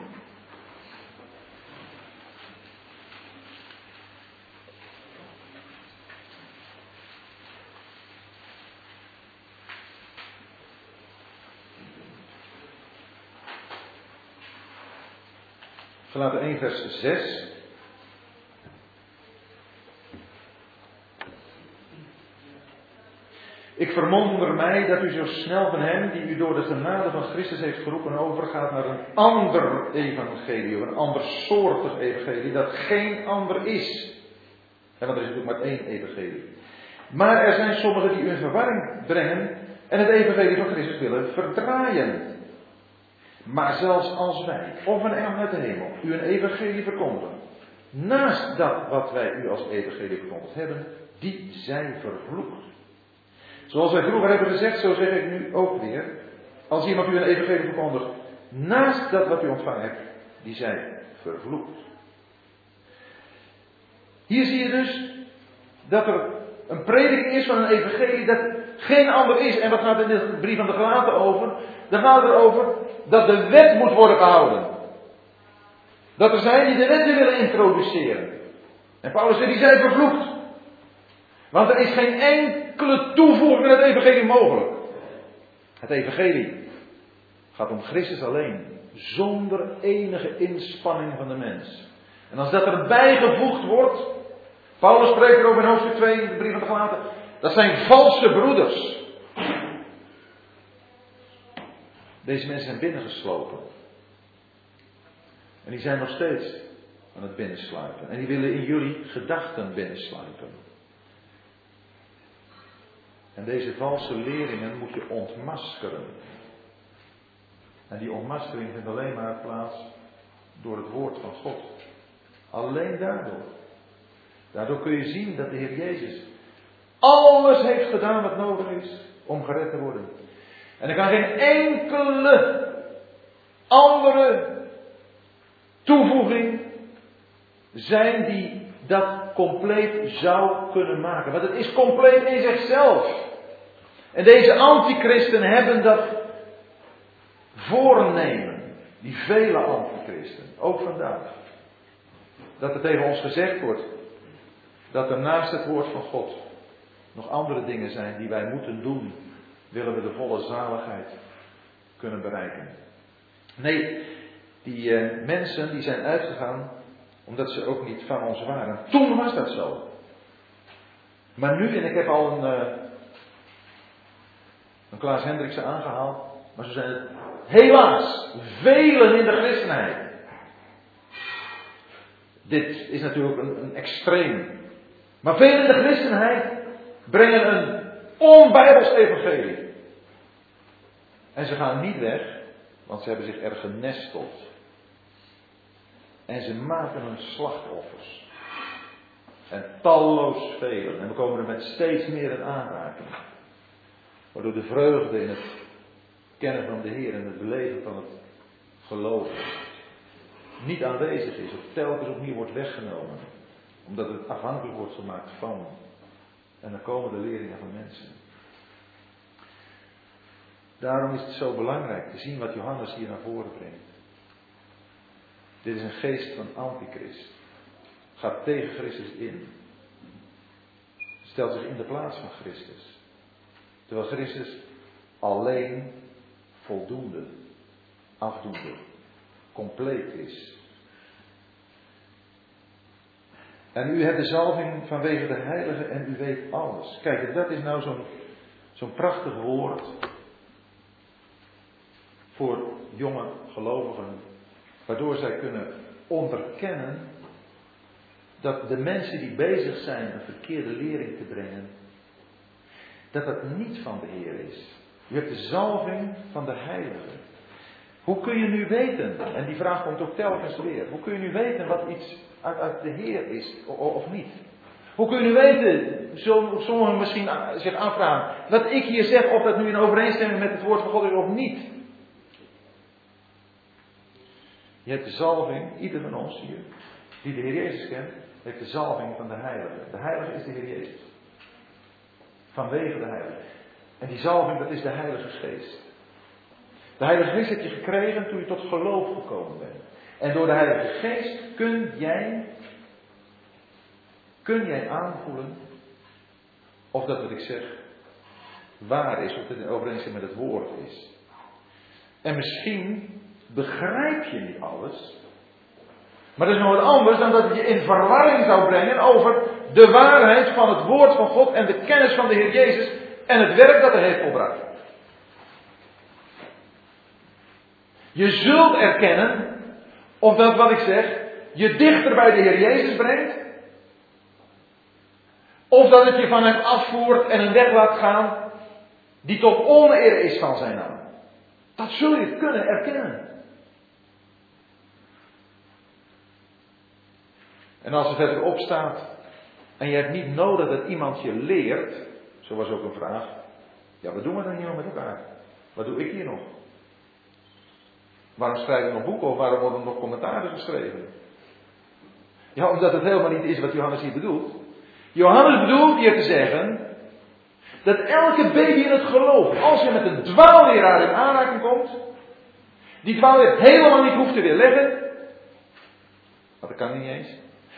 S1: Galaten 1 vers 6. Ik verwonder mij dat u zo snel van hem, die u door de genade van Christus heeft geroepen, overgaat naar een ander evangelie, of een ander soortig evangelie, dat geen ander is. En want er is natuurlijk maar één evangelie. Maar er zijn sommigen die u in verwarring brengen en het evangelie van Christus willen verdraaien. Maar zelfs als wij, of een engel uit de hemel, u een evangelie verkondigen, naast dat wat wij u als evangelie verkondigd hebben, die zijn vervloekt. Zoals wij vroeger hebben gezegd, zo zeg ik nu ook weer. Als iemand u een evangelie verkondigt, naast dat wat u ontvangen hebt, die zijn vervloekt. Hier zie je dus dat er een prediking is van een evangelie dat geen ander is. En wat gaat in de brief van de gelaten over? Dan gaat het erover dat de wet moet worden gehouden. Dat er zijn die de wet willen introduceren. En Paulus zegt, die zijn vervloekt. Want er is geen enkele toevoeging aan het evangelie mogelijk. Het evangelie gaat om Christus alleen. Zonder enige inspanning van de mens. En als dat erbij gevoegd wordt. Paulus spreekt erover in hoofdstuk 2 in de brief van de Galaten. Dat zijn valse broeders. Deze mensen zijn binnengeslopen. En die zijn nog steeds aan het binnensluipen. En die willen in jullie gedachten binnensluipen. En deze valse leringen moet je ontmaskeren. En die ontmaskering vindt alleen maar plaats door het woord van God. Alleen daardoor. Daardoor kun je zien dat de Heer Jezus alles heeft gedaan wat nodig is om gered te worden. En er kan geen enkele andere toevoeging zijn die dat compleet zou kunnen maken. Want het is compleet in zichzelf. En deze antichristen hebben dat voornemen. Die vele antichristen, ook vandaag. Dat er tegen ons gezegd wordt dat er naast het woord van God nog andere dingen zijn die wij moeten doen, willen we de volle zaligheid kunnen bereiken. Nee, die uh, mensen die zijn uitgegaan omdat ze ook niet van ons waren. Toen was dat zo. Maar nu, en ik heb al een, uh, een Klaas Hendriksen aangehaald, maar zo zijn het helaas velen in de christenheid. Dit is natuurlijk een, een extreem. Maar velen in de christenheid brengen een onbijbels evangelie. En ze gaan niet weg, want ze hebben zich er genesteld. En ze maken hun slachtoffers. En talloos velen. En we komen er met steeds meer in aanraking. Waardoor de vreugde in het kennen van de Heer en het beleven van het geloof niet aanwezig is. Of telkens opnieuw wordt weggenomen. Omdat het afhankelijk wordt gemaakt van En dan komen de leerlingen van mensen. Daarom is het zo belangrijk te zien wat Johannes hier naar voren brengt. Dit is een geest van antichrist. Gaat tegen Christus in. Stelt zich in de plaats van Christus. Terwijl Christus alleen voldoende, afdoende, compleet is. En u hebt de zalving vanwege de heilige en u weet alles. Kijk, dat is nou zo'n zo'n prachtig woord voor jonge gelovigen. Waardoor zij kunnen onderkennen dat de mensen die bezig zijn een verkeerde lering te brengen, dat dat niet van de Heer is. U hebt de zalving van de Heilige. Hoe kun je nu weten, en die vraag komt ook telkens weer, hoe kun je nu weten wat iets uit, uit de Heer is of niet? Hoe kun je nu weten, sommigen misschien zich afvragen, wat ik hier zeg, of dat nu in overeenstemming met het woord van God is of niet? Je hebt de zalving, ieder van ons hier, die de Heer Jezus kent, heeft de zalving van de Heilige. De Heilige is de Heer Jezus. Vanwege de Heilige. En die zalving, dat is de Heilige Geest. De Heilige Geest heb je gekregen toen je tot geloof gekomen bent. En door de Heilige Geest kun jij, kun jij aanvoelen of dat wat ik zeg waar is, of het in overeenstemming met het woord is. En misschien begrijp je niet alles, maar dat is nog wat anders dan dat het je in verwarring zou brengen over de waarheid van het woord van God en de kennis van de Heer Jezus en het werk dat hij heeft volbracht. Je zult erkennen of dat wat ik zeg je dichter bij de Heer Jezus brengt, of dat het je van hem afvoert en een weg laat gaan die tot oneer is van zijn naam. Dat zul je kunnen erkennen. En als er verderop staat, en je hebt niet nodig dat iemand je leert, zo was ook een vraag, ja, wat doen we dan hier nog met elkaar? Wat doe ik hier nog? Waarom schrijven nog boeken of waarom worden nog commentaren geschreven? Ja, omdat het helemaal niet is wat Johannes hier bedoelt. Johannes bedoelt hier te zeggen dat elke baby in het geloof, als je met een dwaalleraar in aanraking komt, die dwaalleraar helemaal niet hoeft te weerleggen, want dat kan niet eens,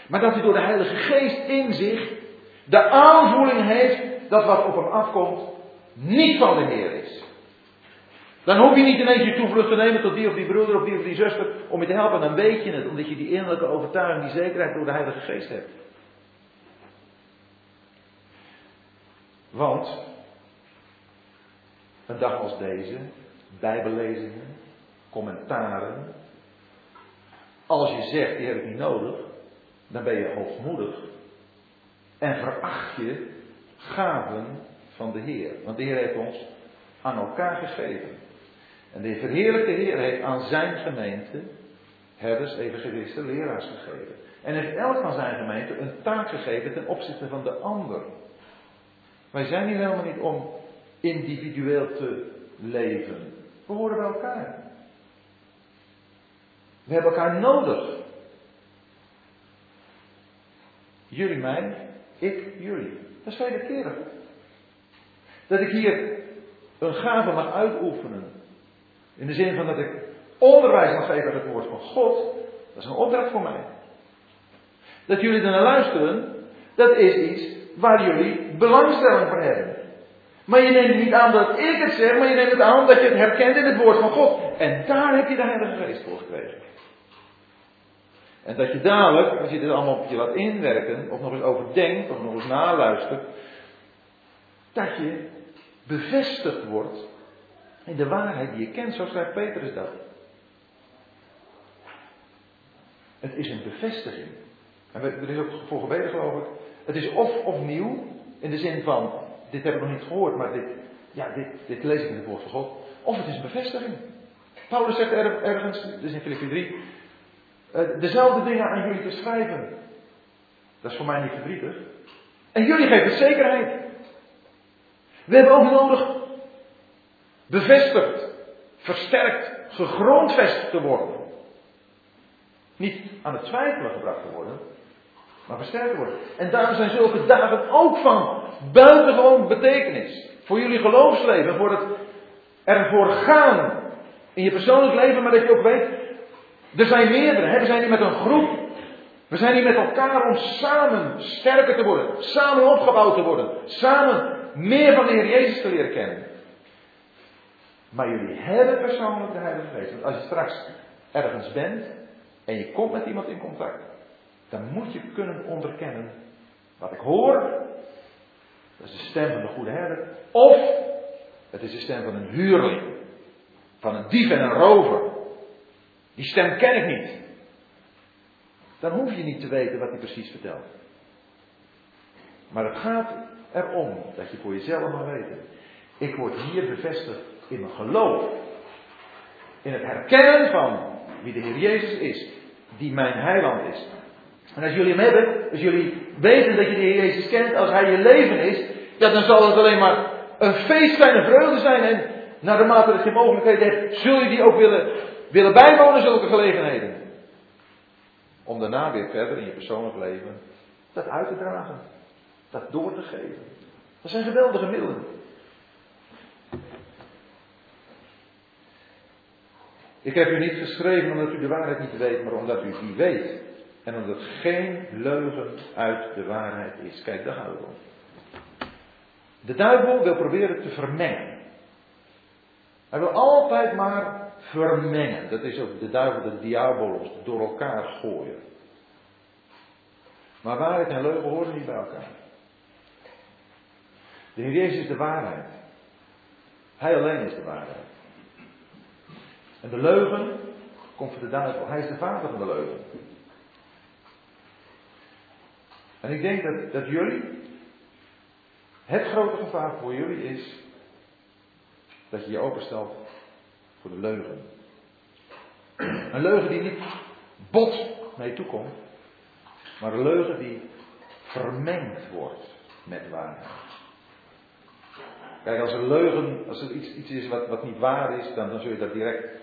S1: maar dat hij door de Heilige Geest in zich de aanvoeling heeft dat wat op hem afkomt niet van de Heer is. Dan hoef je niet ineens je toevlucht te nemen tot die of die broeder of die of die zuster om je te helpen. Dan weet je het, omdat je die innerlijke overtuiging, die zekerheid door de Heilige Geest hebt. Want een dag als deze, bijbellezingen, commentaren, als je zegt die heb ik niet nodig, dan ben je hoogmoedig en veracht je gaven van de Heer. Want de Heer heeft ons aan elkaar gegeven. En de verheerlijke Heer heeft aan zijn gemeente herders, evangelisten, leraars gegeven. En heeft elk van zijn gemeente een taak gegeven ten opzichte van de ander. Wij zijn hier helemaal niet om individueel te leven. We horen bij elkaar. We hebben elkaar nodig. Jullie mij, ik jullie. Dat is wederkerig. Dat ik hier een gave mag uitoefenen. In de zin van dat ik onderwijs mag geven uit het woord van God. Dat is een opdracht voor mij. Dat jullie er naar luisteren, dat is iets waar jullie belangstelling voor hebben. Maar je neemt niet aan dat ik het zeg, maar je neemt het aan dat je het herkent in het woord van God. En daar heb je de Heilige Geest voor gekregen. En dat je dadelijk, als je dit allemaal op je laat inwerken, of nog eens overdenkt, of nog eens naluistert, dat je bevestigd wordt in de waarheid die je kent, zo schrijft Petrus dat. Het is een bevestiging. En er is ook voor gebeden geloof ik. Het is of opnieuw, in de zin van, dit heb ik nog niet gehoord, maar dit, ja, dit, dit lees ik in het woord van God. Of het is een bevestiging. Paulus zegt ergens, dus in Filippi 3, eh, dezelfde dingen aan jullie te schrijven. Dat is voor mij niet verdrietig. En jullie geven zekerheid. We hebben ook nodig bevestigd, versterkt, gegrondvest te worden. Niet aan het twijfelen gebracht te worden, maar versterkt worden. En daarom zijn zulke dagen ook van buitengewoon betekenis. Voor jullie geloofsleven, voor het ervoor gaan in je persoonlijk leven, maar dat je ook weet, er zijn meerdere. We zijn hier met een groep. We zijn hier met elkaar om samen sterker te worden, samen opgebouwd te worden, samen meer van de Heer Jezus te leren kennen. Maar jullie hebben persoonlijk de Heilige Geest. Want als je straks ergens bent en je komt met iemand in contact, dan moet je kunnen onderkennen wat ik hoor. Dat is de stem van de goede herder. Of het is de stem van een huurling. Van een dief en een rover. Die stem ken ik niet. Dan hoef je niet te weten wat hij precies vertelt. Maar het gaat erom dat je voor jezelf mag weten. Ik word hier bevestigd in mijn geloof. In het herkennen van wie de Heer Jezus is. Die mijn heiland is. En als jullie hem hebben, als jullie weten dat je de Heer Jezus kent, als Hij je leven is, ja, dan zal het alleen maar een feest zijn, een vreugde zijn. En naar de mate dat je mogelijkheden hebt, zul je die ook willen, willen bijwonen, zulke gelegenheden. Om daarna weer verder in je persoonlijk leven dat uit te dragen. Dat door te geven. Dat zijn geweldige middelen. Ik heb u niet geschreven omdat u de waarheid niet weet, maar omdat u die weet. En omdat geen leugen uit de waarheid is. Kijk, daar gaan we om. De duivel wil proberen te vermengen. Hij wil altijd maar vermengen. Dat is ook de duivel, de diabolos, door elkaar gooien. Maar waarheid en leugen horen niet bij elkaar. De Heer is de waarheid. Hij alleen is de waarheid. En de leugen komt van de duivel. Hij is de vader van de leugen. En ik denk dat, dat jullie, het grote gevaar voor jullie is dat je je openstelt voor de leugen. Een leugen die niet bot mee toekomt, maar een leugen die vermengd wordt met waarheid. Kijk, als een leugen, als er iets, iets is wat, wat niet waar is, dan, dan zul je dat direct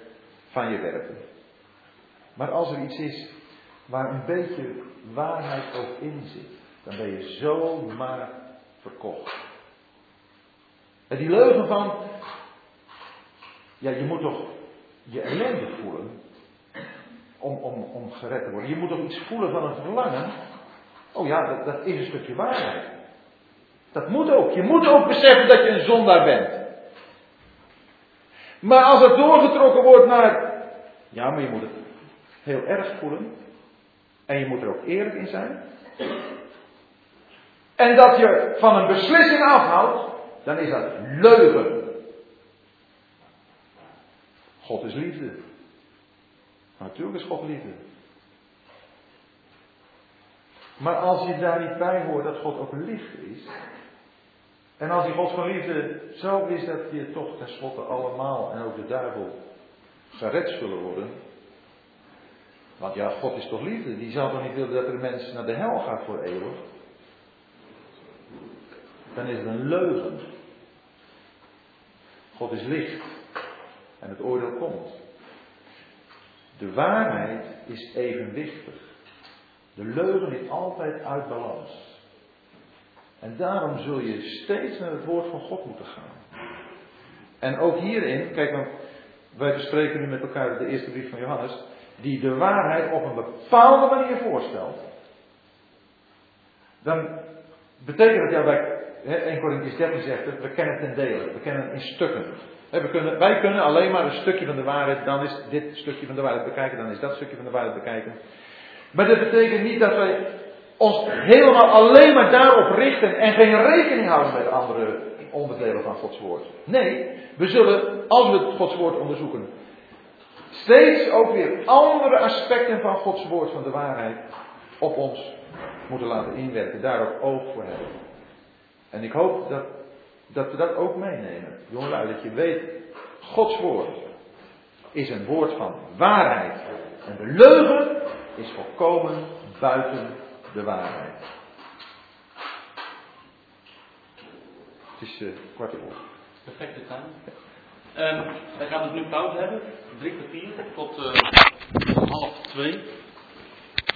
S1: van je werpen. Maar als er iets is waar een beetje waarheid ook in zit, dan ben je zomaar verkocht. En die leugen van, ja, je moet toch je ellende voelen om, om, om gered te worden. Je moet toch iets voelen van een verlangen. Oh ja, dat, dat is een stukje waarheid. Dat moet ook. Je moet ook beseffen dat je een zondaar bent. Maar als het doorgetrokken wordt naar. Ja, maar je moet het heel erg voelen. En je moet er ook eerlijk in zijn. En dat je van een beslissing afhoudt. Dan is dat leugen. God is liefde. Natuurlijk is God liefde. Maar als je daar niet bij hoort dat God ook liefde is. En als die God van liefde zo is dat je toch tenslotte allemaal en ook de duivel gered zullen worden. Want ja, God is toch liefde. Die zou toch niet willen dat er mensen naar de hel gaat voor eeuwig. Dan is het een leugen. God is licht. En het oordeel komt. De waarheid is evenwichtig. De leugen is altijd uit balans. En daarom zul je steeds naar het woord van God moeten gaan. En ook hierin, kijk, want wij bespreken nu met elkaar de eerste brief van Johannes, die de waarheid op een bepaalde manier voorstelt. Dan betekent dat ja, wij, 1 Corinthians 13 zegt het, we kennen ten dele, we kennen in stukken. Kunnen, wij kunnen alleen maar een stukje van de waarheid, dan is dit stukje van de waarheid bekijken, dan is dat stukje van de waarheid bekijken. Maar dat betekent niet dat wij ons helemaal alleen maar daarop richten en geen rekening houden met andere onderdelen van Gods woord. Nee, we zullen, als we Gods woord onderzoeken, steeds ook weer andere aspecten van Gods woord, van de waarheid, op ons moeten laten inwerken, daar ook oog voor hebben. En ik hoop dat, dat we dat ook meenemen. Jongelui, dat je weet, Gods woord is een woord van waarheid. En de leugen is volkomen buiten de waarheid. Het is uh, kwart voor.
S2: Perfecte time. Um, wij gaan het nu pauze hebben, drie kwartier tot uh, half twee.